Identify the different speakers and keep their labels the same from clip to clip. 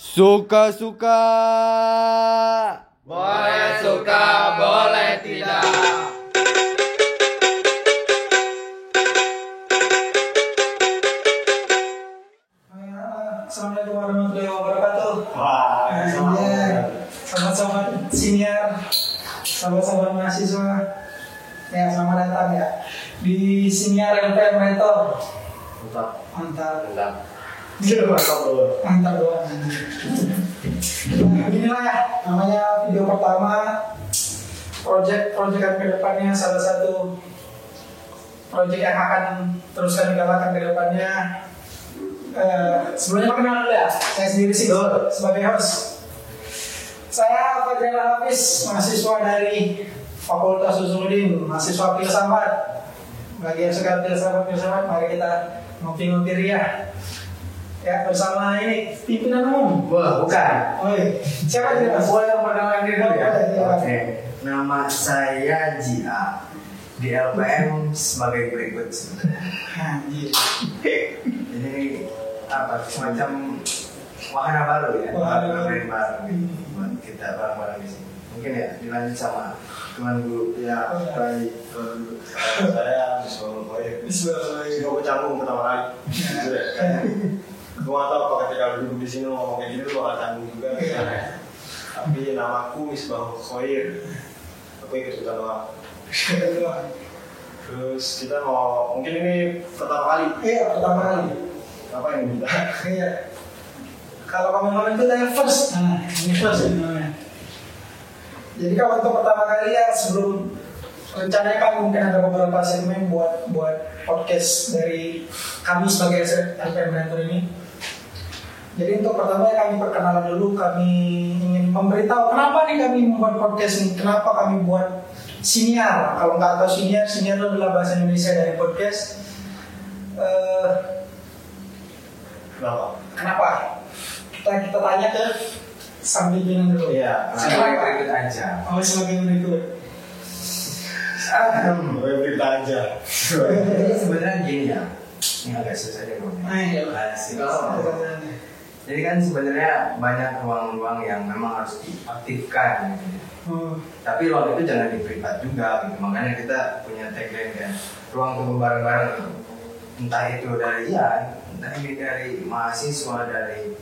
Speaker 1: Suka-suka.
Speaker 2: Boleh suka, boleh tidak.
Speaker 3: Assalamualaikum warahmatullahi wabarakatuh.
Speaker 4: Wah.
Speaker 3: Sobat-sobat senior, sobat-sobat mahasiswa. Ya, selamat datang ya di senior LPM Retor.
Speaker 4: Mantap.
Speaker 3: Mantap.
Speaker 2: Mantap.
Speaker 3: Gila,
Speaker 4: Mantap
Speaker 3: doang. Nah, beginilah ya, namanya video pertama project proyekan ke depannya salah satu project yang akan terus kami galakan ke depannya. Eh, sebelumnya perkenalan dulu ya saya sendiri sih sebagai host. Saya Fadil Hafiz mahasiswa dari Fakultas Usuluddin mahasiswa filsafat. Bagi yang suka filsafat filsafat mari kita ngopi-ngopi ria ya bersama ini pimpinan umum
Speaker 2: Wah, bukan.
Speaker 3: Oi, siapa dia?
Speaker 2: Boleh yang perkenalan diri dulu ya? Oke. Nama saya Jia. Di LPM sebagai berikut sebenarnya.
Speaker 3: Anjir.
Speaker 2: Ini apa? Semacam wahana baru ya?
Speaker 3: Wahana baru.
Speaker 2: Wahana baru gitu. Buat kita bareng-bareng di sini. Mungkin ya dilanjut sama teman guru.
Speaker 4: Ya, dulu saya disuruh proyek.
Speaker 3: Bismillah.
Speaker 4: Gue canggung pertama kali. Gue gak tau apa ketika duduk di sini ngomong kayak gini lu bakal canggung juga. Tapi namaku Misbah Khoir. Aku ikut ikutan doang. Terus kita mau mungkin ini pertama kali.
Speaker 3: Iya, pertama kali.
Speaker 4: Apa yang minta?
Speaker 3: Iya. Kalau kamu ngomong itu tanya first. Nah, ini first ini namanya. Jadi kalau untuk pertama kali ya sebelum rencananya kan mungkin ada beberapa segmen buat buat podcast dari kami sebagai LPM Mentor ini. Jadi untuk pertama ya kami perkenalan dulu, kami ingin memberitahu kenapa nih kami membuat podcast ini, kenapa kami buat siniar. Kalau nggak tahu siniar, siniar adalah bahasa Indonesia dari podcast. Eh,
Speaker 4: Kenapa?
Speaker 3: Kenapa? Kita kita tanya ke sang pimpinan dulu.
Speaker 4: Iya.
Speaker 2: Sebagai berikut aja.
Speaker 3: Oh sebagai berikut.
Speaker 4: Berita aja.
Speaker 2: Jadi sebenarnya gini ya. Ini agak susah deh ngomongnya.
Speaker 3: Ah, iya.
Speaker 2: Asik. Jadi kan sebenarnya banyak ruang-ruang yang memang harus diaktifkan. gitu.
Speaker 3: Oh.
Speaker 2: Tapi ruang itu jangan diprivat juga gitu. Makanya kita punya tagline kan ruang tunggu bareng-bareng. gitu. Entah itu dari ya, entah ini dari mahasiswa, dari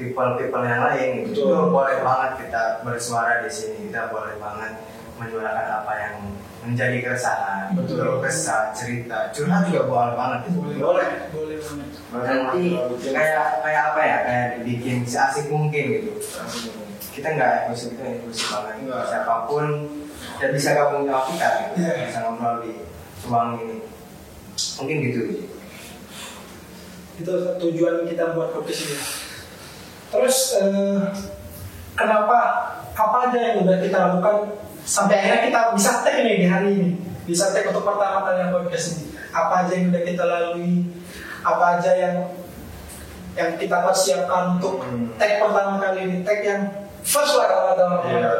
Speaker 2: people-people yang lain. Gitu. Itu boleh banget kita bersuara di sini. Kita boleh banget menyuarakan apa yang menjadi keresahan,
Speaker 4: Betul.
Speaker 2: kesah, cerita, curhat juga boleh banget. Gitu.
Speaker 4: Boleh.
Speaker 3: Boleh banget.
Speaker 2: Nanti kayak kayak apa ya? Kayak dibikin seasik mungkin gitu kita nggak eksklusif itu eksklusif banget
Speaker 4: siapa
Speaker 2: pun dan bisa gabung sama kita gitu.
Speaker 3: Iya.
Speaker 2: bisa ngobrol di ruang ini mungkin gitu
Speaker 3: Itu tujuan kita buat podcast ini. Terus eh, kenapa apa aja yang udah kita lakukan sampai akhirnya kita bisa tag nih di hari ini bisa tag untuk pertama kali yang podcast ini apa aja yang udah kita lalui apa aja yang yang kita persiapkan untuk
Speaker 4: Hmm.
Speaker 3: tag pertama kali ini tag yang first lah kalau kata orang
Speaker 4: Iya.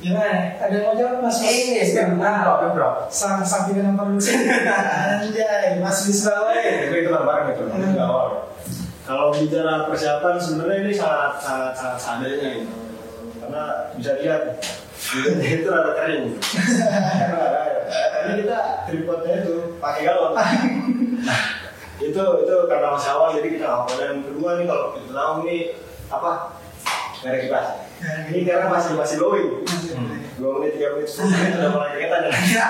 Speaker 3: Gimana? Ada yang mau jawab mas?
Speaker 2: ini sekarang bro bro
Speaker 3: Sang sang pimpinan produksi. Anjay, Mas Bisra we.
Speaker 4: itu itu bareng itu
Speaker 3: Hmm.
Speaker 4: di awal. Kalau bicara persiapan sebenarnya ini sangat sangat sangat seadanya gitu. Karena bisa lihat itu rada kering. Ini kita tripodnya itu pakai galon. Nah, itu itu karena masih awal jadi kita nggak dan kedua nih kalau kita tahu nih apa nggak ada kipas. Ini karena masih masih glowing. Dua menit tiga menit sepuluh menit udah mulai ya.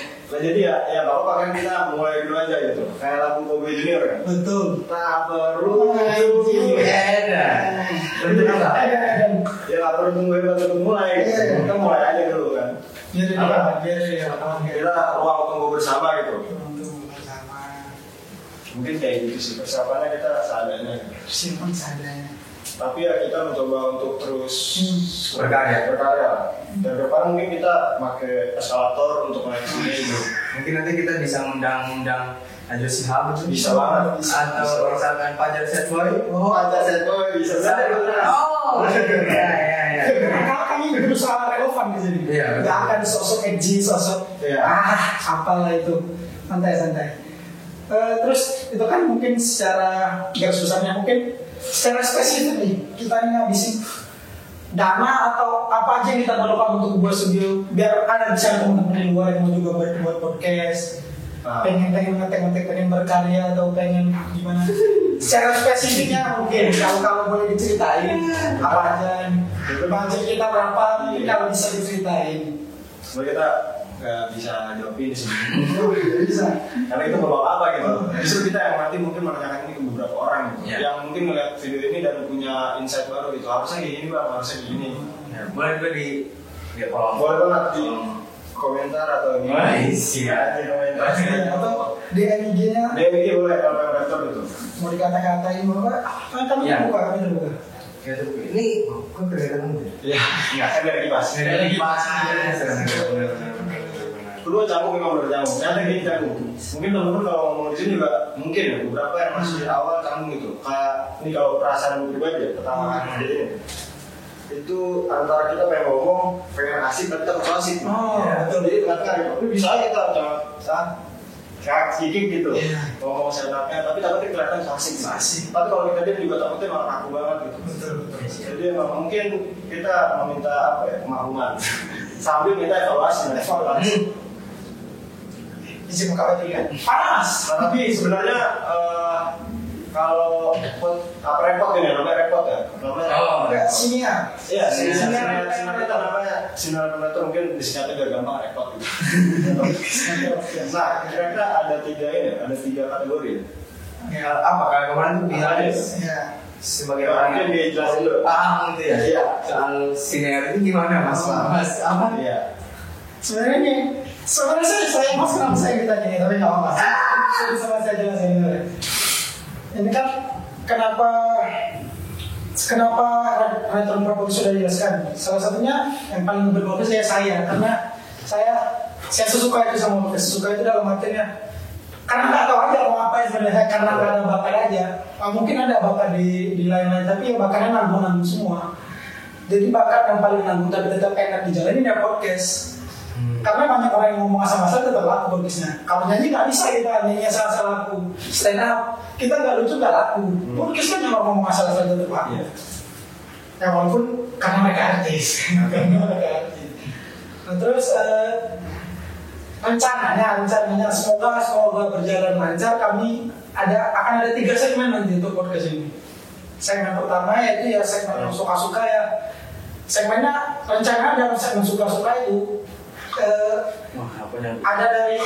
Speaker 4: Nah jadi ya, ya nggak apa-apa kan kita mulai dulu aja gitu. Kayak lagu Kobe Junior kan.
Speaker 3: Betul.
Speaker 4: Tak perlu
Speaker 2: beda betul nggak
Speaker 4: Ya nggak perlu tunggu hebat untuk mulai.
Speaker 3: Iya.
Speaker 4: Kita mulai aja dulu kan.
Speaker 3: Biar dia,
Speaker 4: Apa?
Speaker 3: dia.
Speaker 4: Kita ruang tunggu bersama gitu. Mungkin kayak gitu sih persiapannya kita seadanya.
Speaker 3: Simpan seadanya.
Speaker 4: Tapi ya kita mencoba untuk terus
Speaker 2: berkarya
Speaker 4: berkarya. Dan depan mungkin kita pakai eskalator untuk naik sini gitu.
Speaker 2: mungkin nanti kita bisa undang-undang Najwa Shihab itu
Speaker 4: Bisa banget. Bisa.
Speaker 2: atau misalkan Fajar Set Boy
Speaker 4: Oh, ada set boy bisa saja.
Speaker 2: oh ya ya ya
Speaker 3: Karena kami berusaha relevan di sini.
Speaker 2: Iya, betul.
Speaker 3: Gak akan sosok edgy, sosok
Speaker 4: Iya.
Speaker 3: ah apalah itu. Santai santai. Eh, terus itu kan mungkin secara garis besarnya mungkin secara spesifik nih kita ini ngabisin dana atau apa aja yang kita perlukan untuk buat studio biar ada bisa teman-teman di luar yang mau juga buat buat podcast.
Speaker 4: Ah.
Speaker 3: pengen pengen ngetek ngetek pengen berkarya atau pengen gimana. Secara spesifiknya mungkin kalau kalau boleh diceritain apa aja budget kita berapa mungkin kalau bisa diceritain.
Speaker 4: Sebenarnya kita nggak bisa jawab ini sih.
Speaker 3: bisa
Speaker 4: Karena itu bapak apa gitu. Justru kita yang nanti mungkin menanyakan ini ke beberapa orang gitu.
Speaker 2: Iya.
Speaker 4: yang mungkin melihat video ini dan punya insight baru gitu. Harusnya kayak gini bang, harusnya kayak gini.
Speaker 2: Ya, boleh juga di di kolom.
Speaker 4: Boleh banget di komentar atau di
Speaker 2: Wah, siap.
Speaker 4: di komentar.
Speaker 3: atau di IG-nya
Speaker 4: DMG boleh kalau yang rektor gitu.
Speaker 3: mau dikata-katain bahwa ah, kami
Speaker 2: Iya.
Speaker 3: terbuka kami terbuka
Speaker 2: Ya, tuh, ini kok kelihatan muda.
Speaker 4: Iya. Enggak, kan dari kipas.
Speaker 2: Ini lagi
Speaker 4: Kedua canggung memang benar canggung. Ternyata gini canggung. Mungkin teman-teman kalau ngomong di sini juga mungkin ya beberapa yang masih awal canggung gitu. Kayak ini kalau perasaan pribadi ya pertama kali jadi ini. Itu antara kita pengen ngomong, pengen asik tapi takut asik.
Speaker 3: Oh,
Speaker 4: Ya, betul. Jadi tengah-tengah. Tapi bisa aja kita cuma saat kayak sedikit gitu.
Speaker 3: Iya.
Speaker 4: Ngomong seenaknya, tapi takutnya kelihatan asik.
Speaker 3: Asik.
Speaker 4: Tapi kalau kita diam juga takutnya malah kaku banget gitu.
Speaker 3: betul betul
Speaker 4: Jadi emang mungkin kita meminta apa ya kemakmuman sambil minta evaluasi.
Speaker 3: evaluasi isi muka baju kan panas
Speaker 4: Nah, tapi sebenarnya eh, kalau apa repot ini namanya repot ya namanya
Speaker 2: Oh,
Speaker 3: Enggak, sini ya
Speaker 4: Iya, sinar
Speaker 3: sinar
Speaker 4: kita namanya sinar itu mungkin disingkatnya biar gampang repot gitu. nah, kira-kira ada tiga ini, ada tiga kategori.
Speaker 3: ya
Speaker 2: Apa kayak kemarin tuh bilang
Speaker 4: Ada.
Speaker 3: ya
Speaker 2: sebagai
Speaker 4: Ya,
Speaker 2: orang yang
Speaker 4: dijelasin dulu.
Speaker 2: paham gitu ya.
Speaker 4: Iya.
Speaker 2: Soal sinar itu gimana mas? Mas apa?
Speaker 4: Iya.
Speaker 3: sebenarnya sebenarnya saya saya mas kenapa saya ditanya ini tapi nggak apa saya bisa saya jelasin dulu ini kan kenapa kenapa retro purple sudah dijelaskan? Salah satunya yang paling berbagus saya saya karena saya saya suka itu sama podcast suka itu dalam artinya karena nggak tahu aja mau apa sebenarnya karena nggak ada bakat aja. Ah, mungkin ada bakat di di lain-lain tapi ya bakatnya nanggung-nanggung semua. Jadi bakat yang paling nanggung tapi tetap enak dijalanin ya podcast karena banyak orang yang ngomong asal-asal tetap laku podcastnya kalau nyanyi nggak bisa kita nyanyi asal-asal laku. Stand up. Kita nggak lucu nggak laku. Podcast kan cuma ngomong asal-asal tetap laku.
Speaker 4: Iya.
Speaker 3: ya walaupun karena mereka artis. Karena mereka artis. Nah, terus eh, rencananya rencananya semoga semoga berjalan lancar. Kami ada akan ada tiga segmen nanti untuk podcast ini. Segmen pertama yaitu ya segmen yang suka-suka ya. Segmennya rencana dalam segmen suka-suka itu eh,
Speaker 2: Wah apa yang?
Speaker 3: ada dari.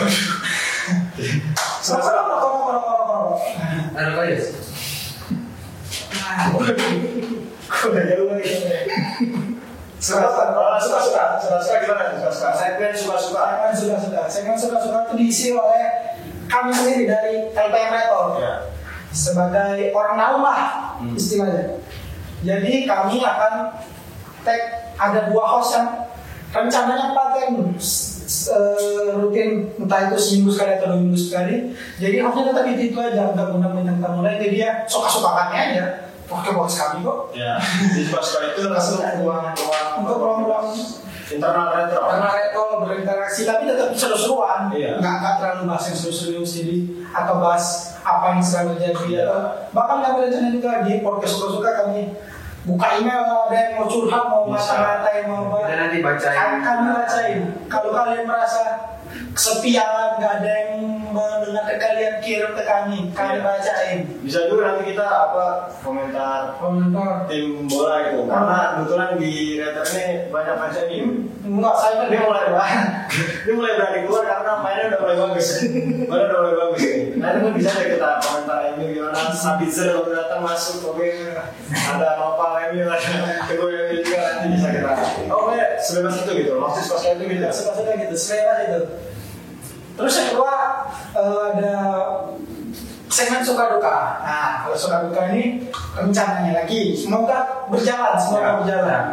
Speaker 2: Ada kali ya?
Speaker 4: Udah jauh lagi.
Speaker 3: suka-suka, suka-suka,
Speaker 4: Suka-suka gimana? Suka-suka. Segmen suka-suka.
Speaker 3: segmen suka-suka, segmen suka-suka itu diisi oleh kami sendiri dari LPM Retor.
Speaker 4: Ya.
Speaker 3: sebagai orang dalam lah
Speaker 4: Hmm.
Speaker 3: istilahnya. Jadi kami akan tag ada dua host yang rencananya paten eh, rutin entah itu seminggu sekali atau dua minggu sekali. Jadi hostnya tetap itu, itu aja nggak guna bintang tamu lain. Jadi dia suka-suka kami aja. Pakai box kami kok.
Speaker 4: Ya. Di suka-suka itu langsung ruang-ruang
Speaker 3: Untuk ruang-ruang
Speaker 4: internal retro.
Speaker 3: karena retro berinteraksi tapi tetap seru-seruan
Speaker 4: Iya.
Speaker 3: nggak nggak terlalu bahas yang seru-serius jadi atau bahas apa yang sedang terjadi
Speaker 4: Iya.
Speaker 3: atau bahkan kami rencana juga di podcast suka-suka kami buka email kalau ada yang mau curhat mau
Speaker 4: Bisa.
Speaker 3: ngata-ngatain mau apa
Speaker 2: Kita nanti bacain.
Speaker 3: kami bacain kalau kalian merasa kesepian nggak ada yang mendengar kalian kirim ke kami kami
Speaker 4: Iya.
Speaker 3: bacain
Speaker 4: Bisa juga nanti kita apa komentar
Speaker 3: komentar
Speaker 4: tim bola gitu. Karena kebetulan di retro ini banyak fans ini.
Speaker 3: enggak saya
Speaker 4: Dia mulai dia mulai berani keluar karena mainnya udah mulai bagus. Mainnya udah mulai bagus. Nanti mungkin bisa deh kita komentar MU gimana. Sabitzer waktu datang masuk, oke. Ada Nopal MU, ada Teguh Oh, ya, sebebas itu gitu. Maksud pas itu gitu.
Speaker 3: suka-suka gitu selera itu terus yang kedua eh, ada segmen suka duka nah kalau suka duka ini rencananya lagi semoga berjalan semoga
Speaker 2: Ya.
Speaker 3: berjalan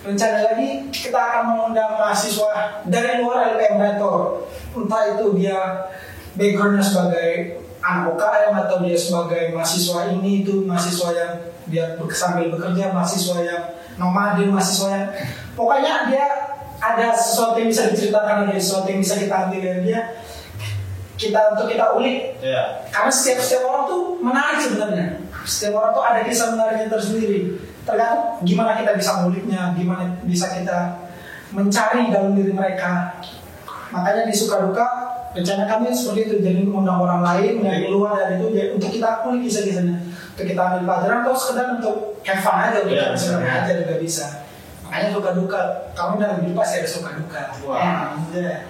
Speaker 3: rencana lagi kita akan mengundang mahasiswa dari luar LPM Retor entah itu dia backgroundnya sebagai anak UKM atau dia sebagai mahasiswa ini itu mahasiswa yang dia sambil bekerja mahasiswa yang nomaden mahasiswa yang pokoknya dia ada sesuatu yang bisa diceritakan ada sesuatu yang bisa kita ambil dari dia kita untuk kita ulik.
Speaker 4: Iya.
Speaker 3: karena setiap setiap orang tuh menarik sebenarnya. Setiap orang tuh ada kisah menariknya tersendiri. Tergantung gimana kita bisa nguliknya gimana bisa kita mencari dalam diri mereka. Makanya di suka duka rencana kami seperti itu jadi mengundang orang lain yang di luar dari itu jadi untuk kita kulik kisah-kisahnya untuk kita ambil pelajaran atau sekedar untuk have fun aja untuk senang
Speaker 2: iya.
Speaker 3: aja juga bisa makanya suka duka kamu dalam hidup pasti ada suka duka
Speaker 4: Wah.
Speaker 3: Ya.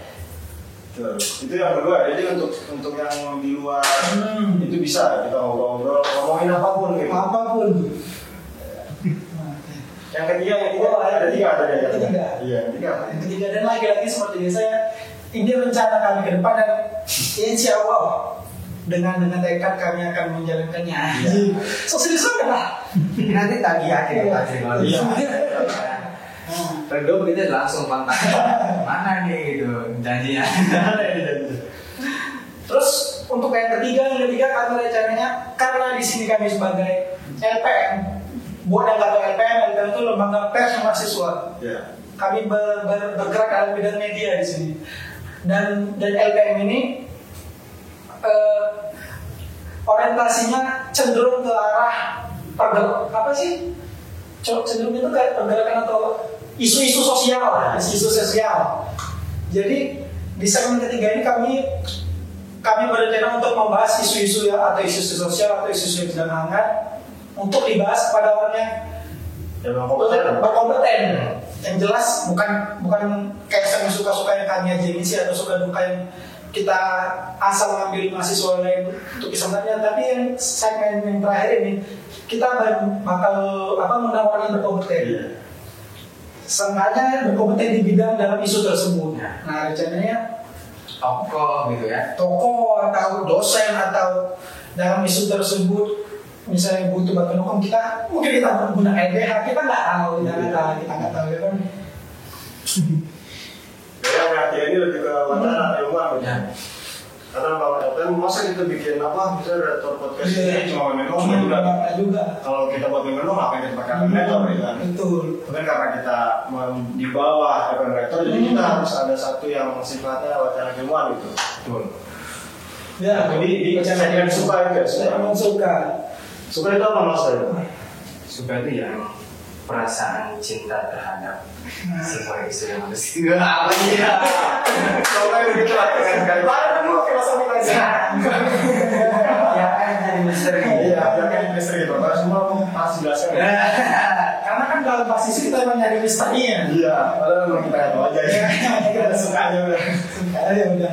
Speaker 4: Betul. Itu yang kedua, jadi untuk untuk yang di luar
Speaker 3: Hmm.
Speaker 4: itu bisa kita ngobrol-ngobrol, ngomongin apa pun gitu.
Speaker 3: apa pun
Speaker 4: Yang ketiga, yang ketiga
Speaker 3: Oh,
Speaker 4: ada tiga tadi ya.
Speaker 3: ketiga.
Speaker 4: Iya, yang ketiga. apa?
Speaker 3: Yang ketiga dan lagi-lagi seperti biasanya ini rencana kami ke depan dan insya Allah dengan dengan tekad kami akan menjalankannya.
Speaker 4: Iya.
Speaker 3: So serius banget lah.
Speaker 2: Nanti tagih aja
Speaker 3: Iya.
Speaker 2: pasti kalau
Speaker 4: Iya.
Speaker 2: begitu langsung kontak. Mana nih gitu janjinya.
Speaker 3: Terus untuk yang ketiga, yang ketiga kami rencananya karena di sini kami sebagai LPM, buat yang tahu LPM, LPM itu lembaga pers yang mahasiswa.
Speaker 4: Iya.
Speaker 3: kami ber- ber- bergerak dalam bidang media di sini dan dan LPM ini eh, orientasinya cenderung ke arah pergerakan apa sih? Cenderung itu kayak pergerakan atau isu-isu sosial lah, isu-isu sosial. Jadi di segmen ketiga ini kami kami berencana untuk membahas isu-isu ya atau isu-isu sosial atau isu-isu yang sedang hangat untuk dibahas pada orang yang berkompeten. Yang jelas bukan bukan kayak yang suka-suka yang kami aja ngisi atau suka duka yang kita asal ngambil mahasiswa lain untuk kisahnya tapi yang segmen yang terakhir ini kita bak- bakal apa yang berkompeten
Speaker 4: Iya.
Speaker 3: Seenggaknya berkompeten di bidang dalam isu tersebut.
Speaker 2: Ya.
Speaker 3: Nah rencananya
Speaker 2: Tokoh gitu ya.
Speaker 3: tokoh atau dosen atau dalam isu tersebut misalnya butuh bantuan hukum kita mungkin kita guna LBH kita nggak tahu kita nggak tahu kita nggak tahu ya kan
Speaker 4: Jadi yang perhatian ini lebih ke wacana ilmuwan gitu.
Speaker 2: Ya.
Speaker 4: Karena kalau LPM masa kita bikin apa, misalnya redaktor podcast
Speaker 3: Iya.
Speaker 4: ini cuma main
Speaker 3: cuma
Speaker 4: juga.
Speaker 3: juga
Speaker 4: Kalau kita buat apa yang kita pakai redaktor gitu kan?
Speaker 3: betul
Speaker 4: Mungkin karena kita di bawah LPM rektor, jadi
Speaker 3: Hmm.
Speaker 4: kita harus ada satu yang sifatnya wacana ilmuwan gitu.
Speaker 2: Betul.
Speaker 3: ya
Speaker 4: Di, di segmen suka itu ya,
Speaker 3: saya
Speaker 4: suka.
Speaker 3: memang suka
Speaker 4: Suka itu apa mas saya?
Speaker 2: Suka itu ya perasaan cinta terhadap
Speaker 3: Nah.
Speaker 2: sebuah isu yang harus apa ya? Kalau begitu lah kan kali.
Speaker 3: Baru dulu filosofi lagi.
Speaker 2: Ya kan jadi misteri.
Speaker 4: Iya, yang kayak misteri itu. Kalau semua pasti jelaskan.
Speaker 3: Ya. Karena kan dalam posisi kita emang nyari misterinya.
Speaker 4: Iya, padahal memang kita tahu aja ya. Kita suka aja udah.
Speaker 3: Suka aja udah.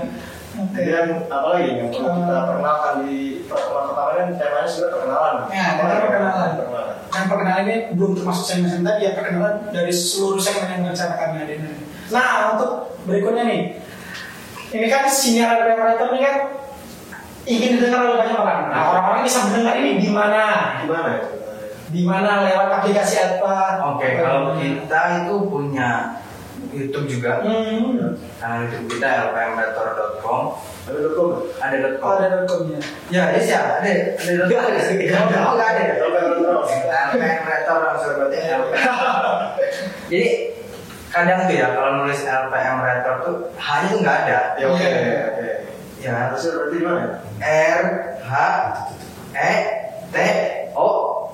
Speaker 3: Oke.
Speaker 4: Kemudian apa lagi yang perlu kita
Speaker 3: Hmm.
Speaker 4: perkenalkan di pertemuan pertama kan temanya sudah perkenalan.
Speaker 3: Ya, perkenalan.
Speaker 4: Perkenalan.
Speaker 3: Kan perkenalan ini belum termasuk segmen tadi ya perkenalan dari seluruh segmen yang rencana kami ada ini. Nah untuk berikutnya nih, ini kan sinyal Writer ini kan ingin didengar oleh banyak orang. Nah orang-orang bisa mendengar ini di mana?
Speaker 4: Gimana ya?
Speaker 3: Di mana lewat aplikasi apa?
Speaker 2: Oke, kalau kita itu punya YouTube juga.
Speaker 3: Hmm.
Speaker 2: Channel YouTube kita lpmretor.com
Speaker 4: Ada dukung.
Speaker 2: ada
Speaker 3: Oh,
Speaker 2: .com.
Speaker 3: ada .com-nya.
Speaker 2: Ya, ada sih, ada. Ada
Speaker 3: Nggak ada.
Speaker 2: Oh, nggak ada.
Speaker 4: Sampai terus.
Speaker 2: LPM langsung berarti LPM. Jadi kadang tuh ya kalau nulis LPM Retor tuh H tuh nggak ada.
Speaker 4: Ya oke.
Speaker 2: Ya
Speaker 4: Harusnya berarti gimana?
Speaker 2: R H E T O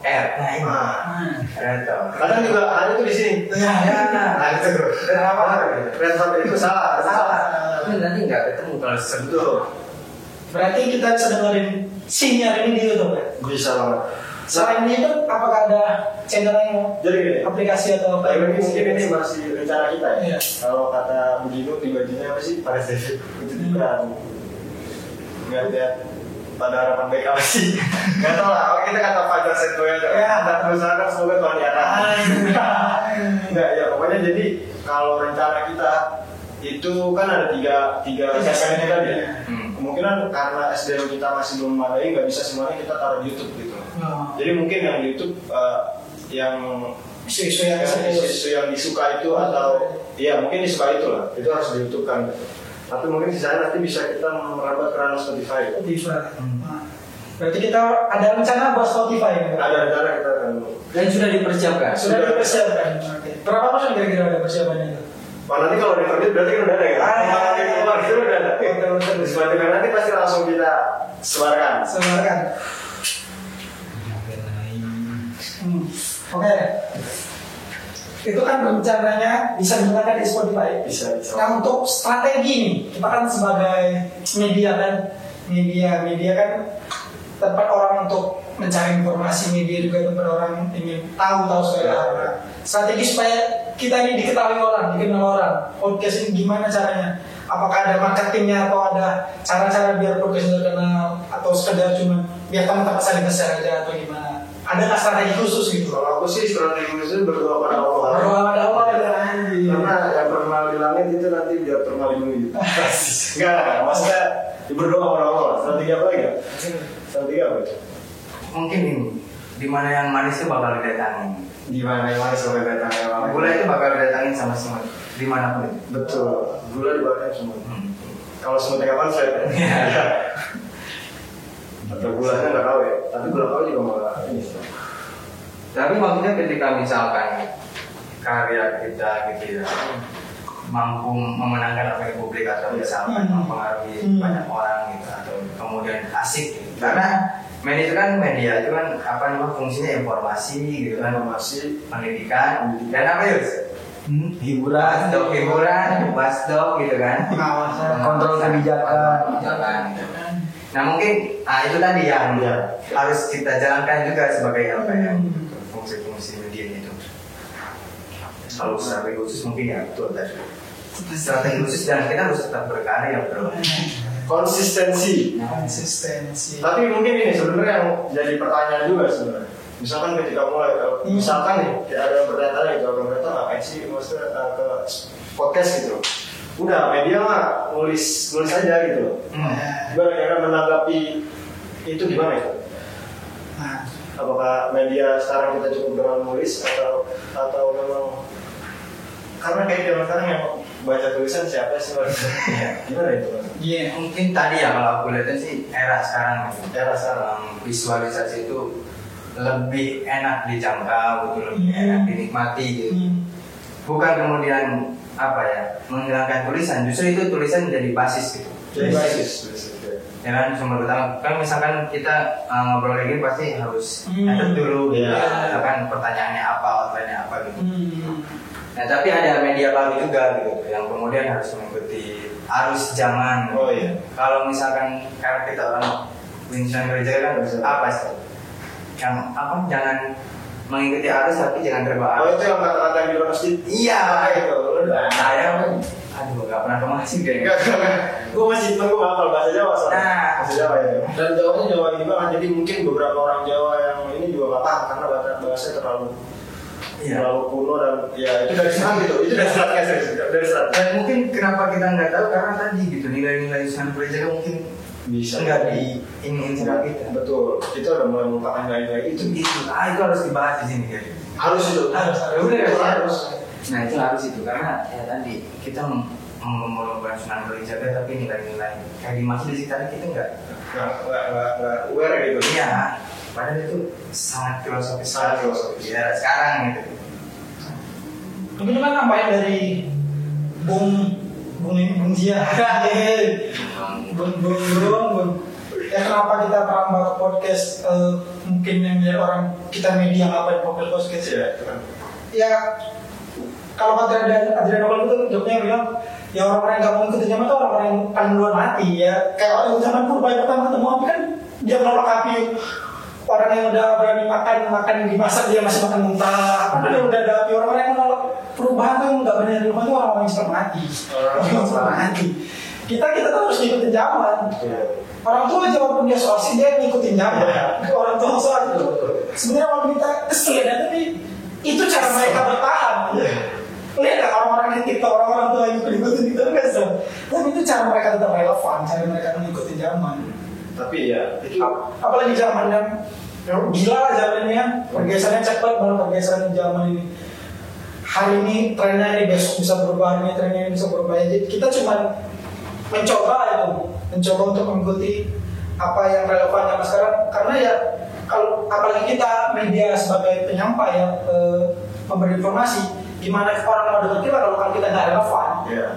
Speaker 2: R. Nah ini
Speaker 4: Ah.
Speaker 3: Hmm.
Speaker 2: Retor.
Speaker 4: Kadang juga ada tuh di sini.
Speaker 3: Ya,
Speaker 2: Ya,
Speaker 4: Nah itu tuh. Dan apa? Red Hot itu salah.
Speaker 2: salah. Tapi nanti nggak ketemu kalau.
Speaker 4: Betul.
Speaker 3: Berarti kita bisa dengerin sinyal ini di YouTube ya?
Speaker 4: Bisa banget.
Speaker 3: Selain itu, apakah ada channel yang
Speaker 4: Jadi gini.
Speaker 3: aplikasi atau apa?
Speaker 4: Mungkin ini masih rencana kita ya.
Speaker 3: Iya.
Speaker 4: Kalau kata Bugino di bajunya apa sih? Pada David. Itu juga nggak lihat pada harapan baik apa sih? Nggak tahu lah. Kita kata Fajar Seto ya.
Speaker 3: Ya.
Speaker 4: Kita berusaha semoga Tuhan di atas. Enggak ya pokoknya jadi kalau rencana kita itu kan ada tiga tiga segmen ini tadi. ya.
Speaker 2: Hmm.
Speaker 4: Kemungkinan karena SDM kita masih belum memadai nggak bisa semuanya kita taruh di YouTube gitu.
Speaker 3: Oh,
Speaker 4: Jadi mungkin yang di YouTube eh, yang
Speaker 3: Isu-isu yang
Speaker 4: yang
Speaker 3: serius.
Speaker 4: isu yang disuka itu atau iya mungkin disuka itu lah itu harus di YouTube kan tapi mungkin sisanya nanti bisa kita merambat ke ranah Spotify
Speaker 3: Spotify. Nah, Berarti kita ada rencana buat Spotify ya?
Speaker 4: ada rencana kita akan
Speaker 2: Dan sudah dipersiapkan.
Speaker 3: Sudah dipersiapkan. Oke. Berapa persen kira-kira ada persiapannya itu?
Speaker 4: Wah nanti kalau diterbit berarti kan udah ada ya
Speaker 3: Ah.
Speaker 4: kalau nanti keluar itu udah ada Spotify nanti pasti langsung kita sebarkan
Speaker 3: Sebarkan. Oke. Itu kan rencananya bisa digunakan di Spotify.
Speaker 4: Bisa, bisa.
Speaker 3: Nah untuk strategi nih, kita kan sebagai media kan, media media kan tempat orang untuk mencari informasi media juga tempat orang ingin tahu tahu segala hal. Nah, Strategi supaya kita ini diketahui orang, dikenal orang. Podcast ini gimana caranya? Apakah ada marketingnya atau ada cara-cara biar podcast terkenal atau sekedar cuma biar teman-teman saling share aja atau gimana? Ada nggak strategi khusus gitu?
Speaker 4: Kalau aku sih strategi itu berdoa pada Allah.
Speaker 3: Berdoa pada Allah ya anjing.
Speaker 4: Karena yang terkenal di langit itu nanti biar terkenal di bumi. Enggak. Maksudnya berdoa pada Allah. Strategi apa lagi? ya? Strategi apa?
Speaker 2: Mungkin ini, di mana yang manis itu bakal didatangin.
Speaker 4: Di mana yang mana datang yang mana?
Speaker 2: Gula itu bakal didatangin sama semua, di mana pun.
Speaker 4: Betul. Gula dipakai semua.
Speaker 2: Hmm.
Speaker 4: Kalau semutnya kapan saya?
Speaker 2: Iya.
Speaker 4: Atau gulanya nggak tahu ya. Tapi gula kau juga malah ini.
Speaker 2: Tapi maksudnya ketika misalkan karya kita gitu ya mampu memenangkan apa publik atau misalkan
Speaker 3: Hmm.
Speaker 2: mempengaruhi
Speaker 3: Hmm.
Speaker 2: banyak orang gitu atau kemudian asik gitu. karena media itu kan media itu kan apa namanya fungsinya informasi gitu kan
Speaker 4: Informasi.
Speaker 2: pendidikan dan apa ya
Speaker 3: Hmm,
Speaker 2: hiburan hiburan wasdog gitu kan
Speaker 3: pengawasan,
Speaker 1: Kontrol kebijakan.
Speaker 2: kebijakan gitu. Nah mungkin ah itu tadi yang
Speaker 4: Iya.
Speaker 2: harus kita jalankan juga sebagai apa ya
Speaker 3: Hmm.
Speaker 2: fungsi-fungsi media itu kalau strategi khusus mungkin ya betul tadi strategi khusus dan kita harus tetap berkarya bro
Speaker 4: Konsistensi.
Speaker 3: konsistensi.
Speaker 4: Tapi mungkin ini sebenarnya yang jadi pertanyaan juga sebenarnya. Misalkan ketika mulai, kalau-
Speaker 3: Hmm.
Speaker 4: misalkan nih kayak ada yang bertanya gitu, orang bertanya ngapain sih maksudnya uh, ke podcast gitu. Udah media mah nulis nulis aja gitu loh.
Speaker 2: Hmm.
Speaker 4: Gimana cara menanggapi itu gimana itu?
Speaker 3: Nah,
Speaker 4: Apakah media sekarang kita cukup dengan nulis atau atau memang karena kayak zaman sekarang yang baca tulisan siapa sih
Speaker 2: Iya.
Speaker 4: gimana itu?
Speaker 3: iya.
Speaker 2: mungkin tadi ya kalau aku lihat sih era sekarang
Speaker 4: Era sekarang.
Speaker 2: Visualisasi itu lebih enak dijangkau gitu lebih
Speaker 3: Hmm.
Speaker 2: enak dinikmati gitu
Speaker 3: Hmm.
Speaker 2: bukan kemudian apa ya menghilangkan tulisan justru itu tulisan menjadi basis gitu
Speaker 4: Jadi basis, basis. ya.
Speaker 2: ya kan sumber utama kan misalkan kita uh, ngobrol lagi pasti harus
Speaker 3: Hmm.
Speaker 2: nyatet dulu gitu
Speaker 4: Iya.
Speaker 2: ya kan pertanyaannya apa outline-nya apa gitu
Speaker 3: Hmm.
Speaker 2: nah tapi ada media baru juga gitu yang kemudian harus mengikuti arus zaman
Speaker 4: Oh, iya.
Speaker 2: kalau misalkan karena kita orang Winston gereja kan apa sih yang apa jangan mengikuti arus tapi jangan terbawa
Speaker 4: Oh
Speaker 2: arus
Speaker 4: itu yang kata-kata yang di luar masjid.
Speaker 2: iya
Speaker 4: itu.
Speaker 2: saya aduh gak pernah ke masjid
Speaker 4: enggak. Gue masih tunggu hafal bahasa Jawa soalnya.
Speaker 2: Nah.
Speaker 4: Bahasa Jawa itu. Dan Jawanya Jawa juga kan. Jadi mungkin beberapa orang Jawa yang ini juga nggak paham karena bahasa terlalu
Speaker 2: Iya.
Speaker 4: terlalu kuno dan ya itu dari serat gitu. Itu dari serat guys, dari serat.
Speaker 2: dan mungkin kenapa kita nggak tahu karena tadi gitu nilai-nilai Sunan gereja kan mungkin
Speaker 4: Bisa.
Speaker 2: nggak di ini sama kita
Speaker 4: Betul. Kita udah mulai melupakan nilai-nilai itu.
Speaker 2: itu itu ah itu harus dibahas di sini guys
Speaker 4: Harus itu.
Speaker 3: Harus,
Speaker 2: ya,
Speaker 4: harus.
Speaker 2: nah itu harus itu karena ya tadi kita mengembangkan Sunan gereja tapi nilai-nilai kayak di masjid di sekitar kita nggak
Speaker 4: Nggak nggak aware gitu.
Speaker 2: iya padahal itu sangat filosofis
Speaker 4: Sangat filosofis.
Speaker 2: ya sekarang gitu
Speaker 3: Mungkin kan nambahin dari Bung Bung ini Bung Zia. Bung Bung Bung. Ya kenapa kita merambah podcast? Eh, mungkin yang biar orang kita media ngapain podcast podcast?
Speaker 4: Kan.
Speaker 3: ya kalau kata Adrian Adrian Nobel itu jawabnya bilang ya orang-orang yang gak mau ikut zaman itu orang-orang yang paling duluan mati ya. Kayak orang zaman purba yang pertama ketemu api kan dia menolak api orang yang udah berani makan makan yang dimasak dia masih makan muntah dia udah ada api orang-orang yang menolak perubahan tuh nggak berani di rumah itu orang-orang yang cepat mati.
Speaker 4: Orang-orang
Speaker 3: yang cepat mati kita kita tuh harus ngikutin zaman.
Speaker 4: Iya.
Speaker 3: orang tua aja walaupun dia soal sih dia ngikutin zaman.
Speaker 4: Iya.
Speaker 3: orang tua soal itu. Sebenarnya walaupun kita kesel ya tapi itu cara mereka bertahan.
Speaker 4: Iya.
Speaker 3: lihat orang-orang di TikTok orang-orang tua yang ngikutin itu kan so. tapi itu cara mereka tetap relevan cara mereka mengikuti zaman.
Speaker 4: Tapi ya itu
Speaker 3: Ap- apalagi zaman yang ya, gila lah zaman ini kan pergeserannya cepat banget pergeseran zaman ini. Hari ini trennya ini besok bisa berubah ini trennya ini bisa berubah. Jadi kita cuma mencoba itu mencoba untuk mengikuti apa yang relevan zaman sekarang karena ya kalau apalagi kita media sebagai penyampai ya eh, memberi informasi gimana orang mau dengar kita kalau kita nggak relevan
Speaker 4: Iya.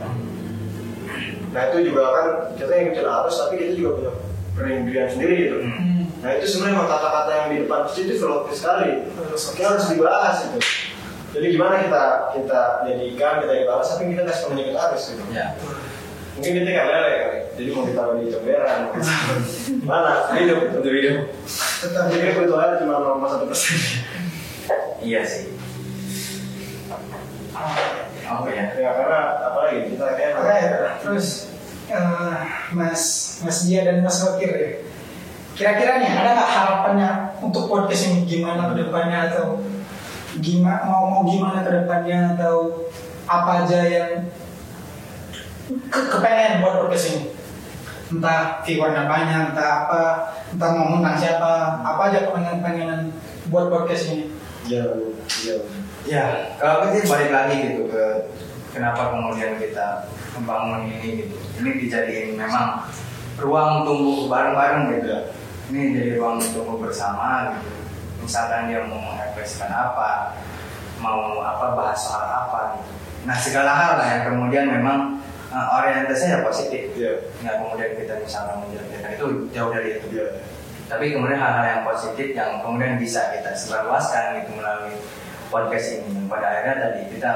Speaker 4: Nah itu juga kan kita yang ngikutin arus tapi kita juga punya perinduan sendiri gitu.
Speaker 2: Hmm.
Speaker 4: Nah itu sebenarnya kata-kata yang di depan itu filosofis sekali. Oke harus dibahas itu. Jadi gimana kita kita jadikan kita dibahas tapi kita kasih komunikasi gitu.
Speaker 2: Ya.
Speaker 4: Mungkin kita kan lele kali. Jadi mau ditaruh di comberan. Mana? Hidup untuk hidup.
Speaker 3: Tetap
Speaker 4: Jadi kebutuhannya cuma 0,1 persen.
Speaker 2: Iya sih. Oh ya.
Speaker 4: Ya karena apalagi kita kayak
Speaker 3: Oke, terus eh, Mas Mas Dia dan Mas Wakir ya. Kira-kira nih ada nggak harapannya untuk podcast ini gimana ke depannya atau gimana mau mau gimana ke depannya atau apa aja yang ke kepengen buat podcast ini? Entah viewernya banyak, entah apa, entah mau ngundang siapa, apa aja kepengen-pengenan buat podcast ini.
Speaker 4: jauh jauh.
Speaker 2: Ya, kalau kita balik lagi gitu ke kenapa kemudian kita membangun ini gitu. Ini dijadiin memang ruang tumbuh bareng-bareng gitu. Ini jadi ruang tumbuh bersama gitu. Misalkan dia mau mengekspresikan apa, mau apa bahas soal apa gitu. Nah segala hal lah yang kemudian memang uh, orientasinya positif.
Speaker 4: Iya.
Speaker 2: Nggak kemudian kita misalkan menjelekkan itu jauh dari itu
Speaker 4: Iya.
Speaker 2: tapi kemudian hal-hal yang positif yang kemudian bisa kita sebarluaskan gitu melalui podcast ini yang pada akhirnya tadi kita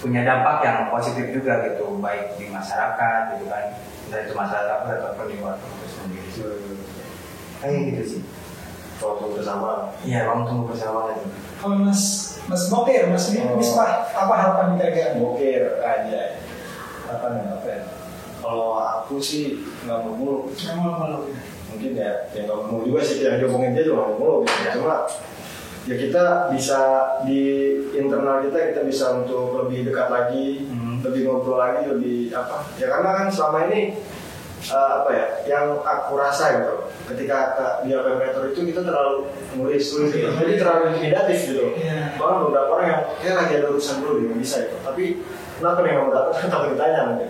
Speaker 2: punya dampak yang positif juga gitu baik di masyarakat gitu kan entah itu masyarakat ataupun di luar kampus sendiri kayak gitu sih
Speaker 4: Waktu bersama.
Speaker 2: iya ruang tunggu bersama itu
Speaker 3: Kalau Mas Mas Bokir, Mas
Speaker 4: Oh.
Speaker 3: Misbah, apa harapan kira-kira?
Speaker 4: Bokir aja. Apa nih apa ya? Kalau aku sih nggak mau mulu.
Speaker 3: Yang mau mau
Speaker 4: Mungkin ya, ya nggak mau juga sih yang diomongin dia juga nggak mulu. Gitu.
Speaker 2: Ya.
Speaker 4: Cuma ya kita bisa di internal kita kita bisa untuk lebih dekat lagi,
Speaker 2: Hmm.
Speaker 4: lebih ngobrol lagi, lebih apa? Ya karena kan selama ini eh, apa ya? Yang aku rasa gitu, ketika ke- di operator itu kita terlalu nulis nulis gitu. jadi terlalu intimidatif gitu.
Speaker 3: Iya.
Speaker 4: Bahkan beberapa orang yang kayak lagi ada urusan dulu dia nggak bisa itu. Tapi kenapa nih mau datang? Takut ditanya nanti.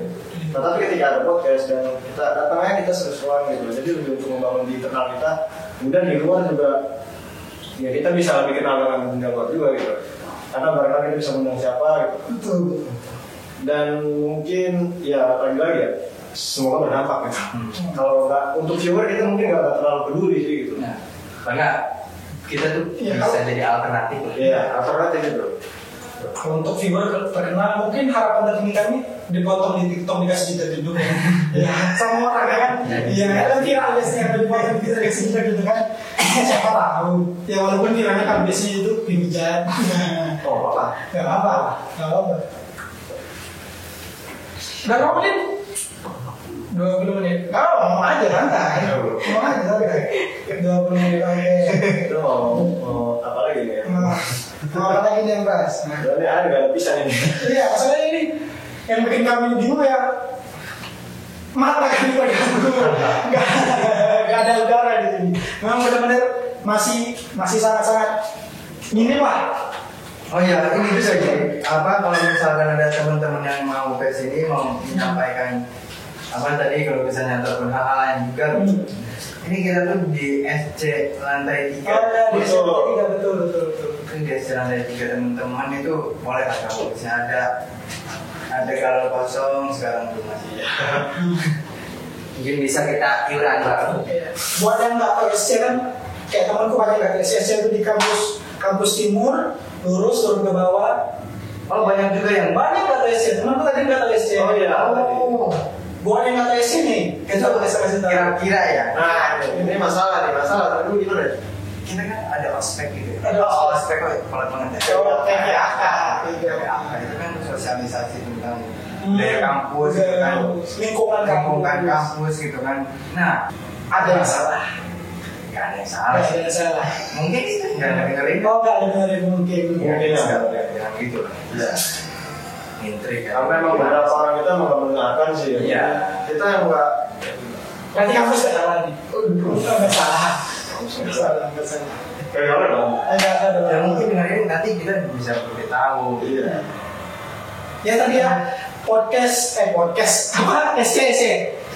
Speaker 4: Nah, tapi ketika ada podcast dan kita datang aja kita seru-seruan gitu. Jadi lebih untuk membangun di internal kita. Kemudian di luar juga ya kita bisa lebih kenal dengan dunia luar juga gitu. Karena barangkali kita bisa mengundang siapa gitu.
Speaker 3: Betul.
Speaker 4: Dan mungkin ya lagi-lagi ya semoga berdampak gitu. Kalau nggak untuk viewer kita mungkin nggak terlalu peduli sih gitu.
Speaker 2: nah karena kita tuh
Speaker 3: Iya,
Speaker 2: bisa
Speaker 3: kalau-
Speaker 2: jadi alternatif
Speaker 4: Iya, alternatif gitu.
Speaker 3: Kalau untuk viewer terkenal, mungkin harapan dari kami dipotong di TikTok dikasih juta juga. ya, sama orang ya kan. Iya, kan viral biasanya kalau dipotong kita dikasih juta gitu kan. Siapa tahu. Ya walaupun viralnya kan biasanya itu dihujat.
Speaker 4: Oh apa?
Speaker 3: Gak apa-apa, gak apa-apa. Udah berapa menit? 20 menit. Gak apa, ngomong aja santai. Ngomong aja santai. 20 menit, oke.
Speaker 4: Itu mau, mau apa lagi nih?
Speaker 3: Nah, Mau apa lagi nih yang bahas?
Speaker 4: Soalnya ada nggak ada pisah ini.
Speaker 3: Iya, masalahnya ini yang bikin kami bingung ya mata kami terganggu, nggak nggak ada udara di sini. Memang benar-benar masih masih sangat-sangat minim lah.
Speaker 2: Oh iya, ini bisa jadi apa kalau misalkan ada teman-teman yang mau ke sini mau menyampaikan apa tadi kalau misalnya ataupun hal-hal lain juga
Speaker 3: Hmm.
Speaker 2: ini kita tuh di SC lantai tiga
Speaker 3: Oh ya, di
Speaker 4: Betul.
Speaker 3: sini tiga betul betul betul.
Speaker 2: mungkin di SC lantai tiga teman-teman itu boleh lah kalau misalnya ada ada kalau kosong sekarang tuh masih mungkin bisa kita iuran bareng
Speaker 3: Iya. Buat yang nggak tahu SC kan kayak temanku banyak nggak tahu SC itu di kampus kampus timur lurus turun ke bawah
Speaker 2: oh banyak juga yang
Speaker 3: banyak tahu SC temanku tadi nggak tahu SC
Speaker 4: Oh, iya.
Speaker 3: oh. Buat yang SC nih kita boleh kasih tahu
Speaker 2: kira-kira ya.
Speaker 4: Nah, ini masalah nih, masalah. Tadi gimana?
Speaker 2: kita kan ada ospek gitu. Ya.
Speaker 3: Ada ospek.
Speaker 2: kok kalau ya
Speaker 3: Oh, TPAK.
Speaker 2: TPAK itu kan sosialisasi tentang
Speaker 3: Hmm.
Speaker 2: budaya kampus gitu kan.
Speaker 3: Lingkungan kampus.
Speaker 2: Lingkungan kampus gitu kan. Nah
Speaker 3: ada yang salah
Speaker 2: nggak ada yang
Speaker 3: ada
Speaker 2: salah sih
Speaker 3: yang salah.
Speaker 2: Mungkin itu nggak ada dengerin.
Speaker 3: Oh nggak ada dengerin. Mungkin.
Speaker 2: Mungkin nggak bilang gitu lah.
Speaker 4: Iya.
Speaker 2: Intrik kan
Speaker 4: Karena emang beberapa orang kita nggak mendengarkan sih. ya.
Speaker 2: Iya.
Speaker 4: Kita yang nggak.
Speaker 3: kampus nggak salah nih nggak salah. Nggak salah. nggak salah.
Speaker 4: Kayak gimana dong?
Speaker 3: nggak ada
Speaker 2: ya mungkin dengerin nanti kita bisa lebih tahu.
Speaker 4: Iya.
Speaker 3: ya tadi ya podcast eh podcast. Apa? SCC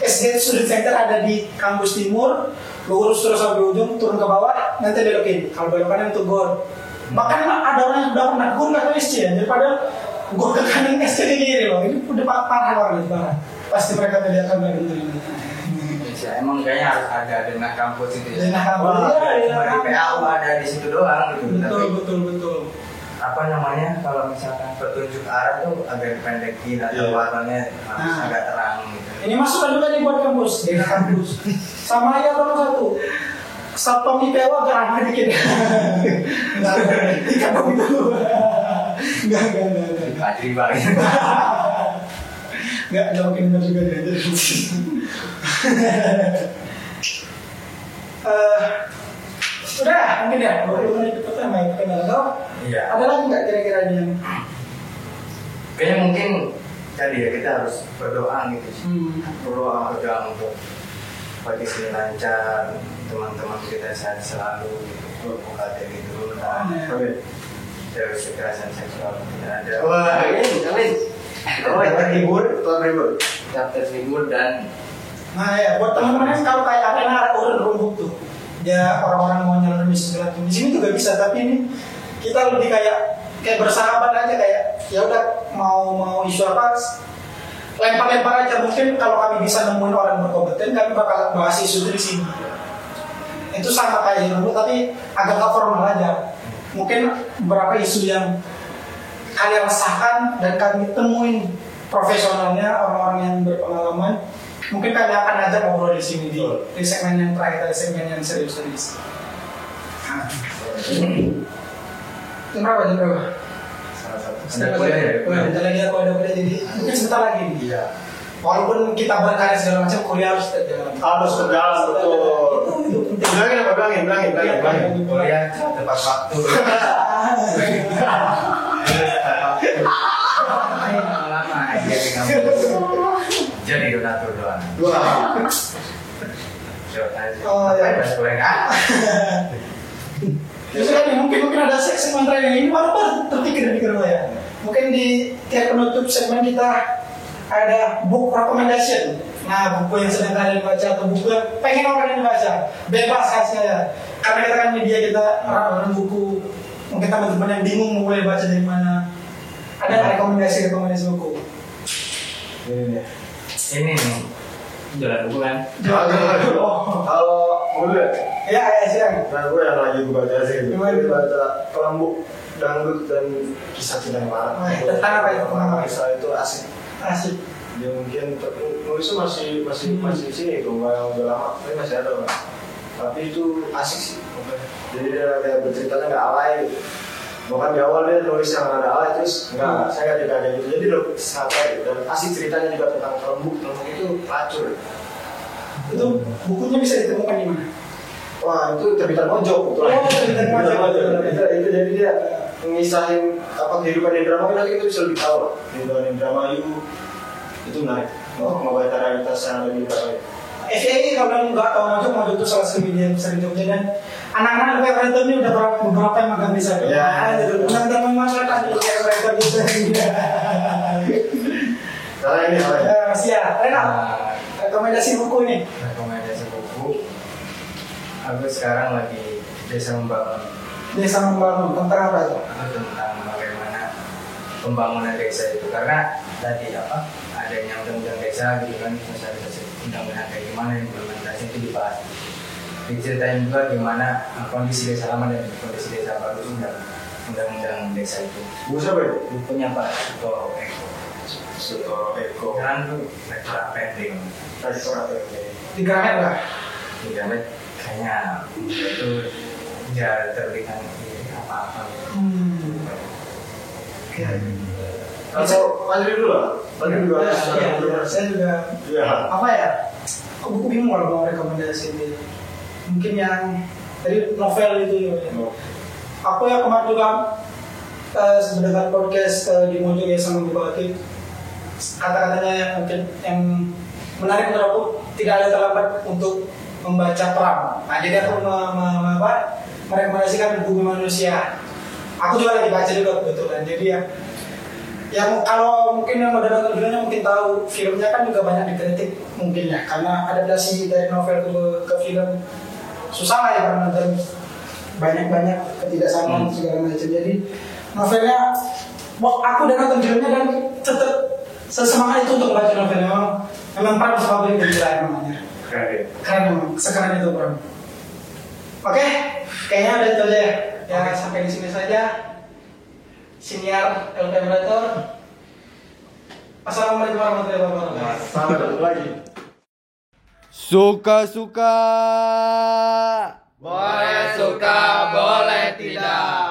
Speaker 3: SD Student Center ada di kampus timur. Lurus terus sampai ujung turun ke bawah nanti belokin. Kalau belok kanan itu gor bahkan ada orang yang udah pernah gor nggak tahu SC ya daripada gor ke kanan SC di kiri loh. Ini udah parah parah banget parah. Pasti mereka tidak akan
Speaker 2: SC ya emang kayaknya harus ada denah kampus itu ya.
Speaker 3: Denah kampus, iya, denah
Speaker 2: cuma di
Speaker 3: kampus.
Speaker 2: PAU ada di situ doang gitu
Speaker 3: betul
Speaker 2: tapi
Speaker 3: betul betul.
Speaker 2: apa namanya kalau misalkan petunjuk arah tuh agak dipendekin atau
Speaker 4: Iya.
Speaker 2: warnanya harus
Speaker 3: Nah.
Speaker 2: agak terang gitu.
Speaker 3: Ini masukan juga nih buat kampus denah kampus. Sama aja kalau satu Satpam IPW agak ramah dikit Enggak, enggak, di kampung itu. Enggak, enggak, enggak, enggak
Speaker 2: Fajri banget
Speaker 3: Enggak, enggak mungkin benar juga dia. Eh, udah, mungkin ya, 20 menit pertama yang kenal kau.
Speaker 2: iya.
Speaker 3: Ada lagi nggak kira-kira yang
Speaker 2: kayaknya mungkin tadi ya kita harus berdoa gitu. Sih
Speaker 3: hmm,
Speaker 2: berdoa berdoa untuk bagi sini lancar teman-teman kita sehat selalu gitu UKT diturunkan. Terus kekerasan seksual tidak ada.
Speaker 4: Wah,
Speaker 2: amin amin.
Speaker 4: Oh, terhibur, terhibur.
Speaker 2: tetap terhibur dan
Speaker 3: Nah ya, buat teman-teman yang kalau kayak arena ada urun rumput tuh, ya orang-orang mau nyelon di sebelah tuh. Di sini juga bisa, tapi ini kita lebih kayak kayak bersahabat aja kayak ya udah mau mau isu apa lempar-lempar aja. Mungkin kalau kami bisa nemuin orang berkompeten kami bakal bahas isu itu di sini itu sama kayak di rumput tapi agak gak formal aja mungkin beberapa isu yang kalian resahkan dan kami temuin profesionalnya orang-orang yang berpengalaman mungkin kami akan ajak ngobrol di sini di, di segmen yang terakhir di segmen yang serius tadi Nah. Jam berapa jam berapa?
Speaker 4: Salah satu.
Speaker 2: Ada kuliah ya?
Speaker 3: Oh, bentar lagi aku ada kuliah jadi mungkin sebentar lagi nih.
Speaker 2: iya
Speaker 3: Walaupun kita berkarya segala macam kuliah harus tetap jalan.
Speaker 4: Harus berjalan, betul.
Speaker 3: Itu.
Speaker 4: Bilangin apa? Bilangin, bilangin, bilangin, bilangin.
Speaker 2: kuliah tepat waktu Ini pengalaman jadi kampus jadi donatur doang aja.
Speaker 3: Oh, iya.
Speaker 2: Apa yang boleh nggak?
Speaker 3: Justru kan mungkin mungkin ada se- segmen terakhir ini baru baru terpikir di rumah ya. Mungkin di tiap penutup segmen kita ada book recommendation. Nah, buku yang sedang kalian baca atau buku yang pengen orang ini baca, bebas khasnya ya. Karena kita kan media kita orang-orang buku, mungkin teman-teman yang bingung mulai baca dari mana. Ada rekomendasi rekomendasi buku?
Speaker 4: ini nih.
Speaker 2: Jualan buku kan
Speaker 3: Oh,
Speaker 4: Kalau gue,
Speaker 3: ya ya silakan.
Speaker 4: nah gue yang lagi gue baca sih. Gue baca Kelambuk Dangdut dan Kisah Cinta yang Parah.
Speaker 3: Iya. Tentang apa itu? Tentang apa?
Speaker 4: Kisah itu asik.
Speaker 3: Asik.
Speaker 4: Dia mungkin nulisnya masih masih
Speaker 3: Hmm.
Speaker 4: masih sini tuh, nggak yang udah lama, tapi masih ada kan. Tapi itu asik sih. Jadi dia kayak berceritanya nggak alay. gitu. Bahkan di awal dia nulis yang ada alay terus
Speaker 3: Hmm.
Speaker 4: nggak, saya tidak kayak gitu. Jadi udah santai dan asik ceritanya juga tentang kelembuk. Kelembuk itu pelacur.
Speaker 3: Itu bukunya bisa ditemukan di mana?
Speaker 4: Wah itu terbitan mojok betul.
Speaker 3: Oh, terbitan mojok.
Speaker 4: itu, itu jadi dia ngisahin apa kehidupan Indramayu nanti kita bisa lebih tahu lah kehidupan itu menarik. Oh, membaca realitas yang ada di Indramayu.
Speaker 3: FAI kalau nggak tahu maju maju itu salah satu media yang besar di Jogja dan anak-anak kayak Writer ini udah beberapa, beberapa yang magang di sana.
Speaker 4: Ya.
Speaker 3: Teman-teman masyarakat di kayak Writer gitu.
Speaker 4: Salah ini ini.
Speaker 3: Ya, Masih ya, Rena,
Speaker 2: Nah,
Speaker 3: rekomendasi buku nih.
Speaker 2: rekomendasi buku aku sekarang lagi desa membangun
Speaker 3: Desa membangun tentang apa itu?
Speaker 2: itu tentang bagaimana pembangunan desa itu karena tadi apa adanya undang-undang desa gitu kan sosialisasi undang-undang kayak gimana implementasi itu dibahas diceritain juga gimana uh, kondisi desa lama dan kondisi desa baru undang undang-undang desa itu
Speaker 4: Buku siapa itu?
Speaker 2: bukunya Pak Sutoro Eko
Speaker 4: Sutoro Eko.
Speaker 2: sekarang tuh rektor pending
Speaker 4: Rektor ini?
Speaker 3: Di Gramet lah.
Speaker 2: tidak kayaknya itu ya ini apa-apa
Speaker 3: Hmm.
Speaker 4: Atau Fajri dulu lah. Fajri dulu.
Speaker 3: Ya, ya, ya, saya juga
Speaker 4: Iya.
Speaker 3: apa ya? Aku buku bingung kalau rekomendasi ini. Mungkin yang dari novel itu ya. Aku yang kemarin juga uh, mendengar podcast uh, di Mojo ya sama Bupati kata-katanya yang mungkin yang menarik menurut aku tidak ada terlambat untuk membaca perang. Nah jadi aku me, me, me- apa, merekomendasikan bumi manusia. Aku juga lagi baca juga kebetulan. Jadi ya yang kalau mungkin yang udah nonton filmnya mungkin tahu filmnya kan juga banyak dikritik mungkin ya karena adaptasi dari novel ke, ke film susah lah ya karena nonton banyak-banyak ketidaksamaan
Speaker 2: Hmm.
Speaker 3: segala macam. Jadi novelnya wah aku udah nonton filmnya dan tetap sesemangat itu untuk baca novel memang memang Pram Fabrik gila emangnya
Speaker 4: Keren.
Speaker 3: keren memang. Sekeren itu bro oke kayaknya udah itu aja ya. Ya sampai di sini saja. Senior LP Operator. Assalamualaikum warahmatullahi wabarakatuh.
Speaker 4: Sampai ketemu lagi.
Speaker 1: Suka-suka.
Speaker 5: Boleh suka, boleh tidak.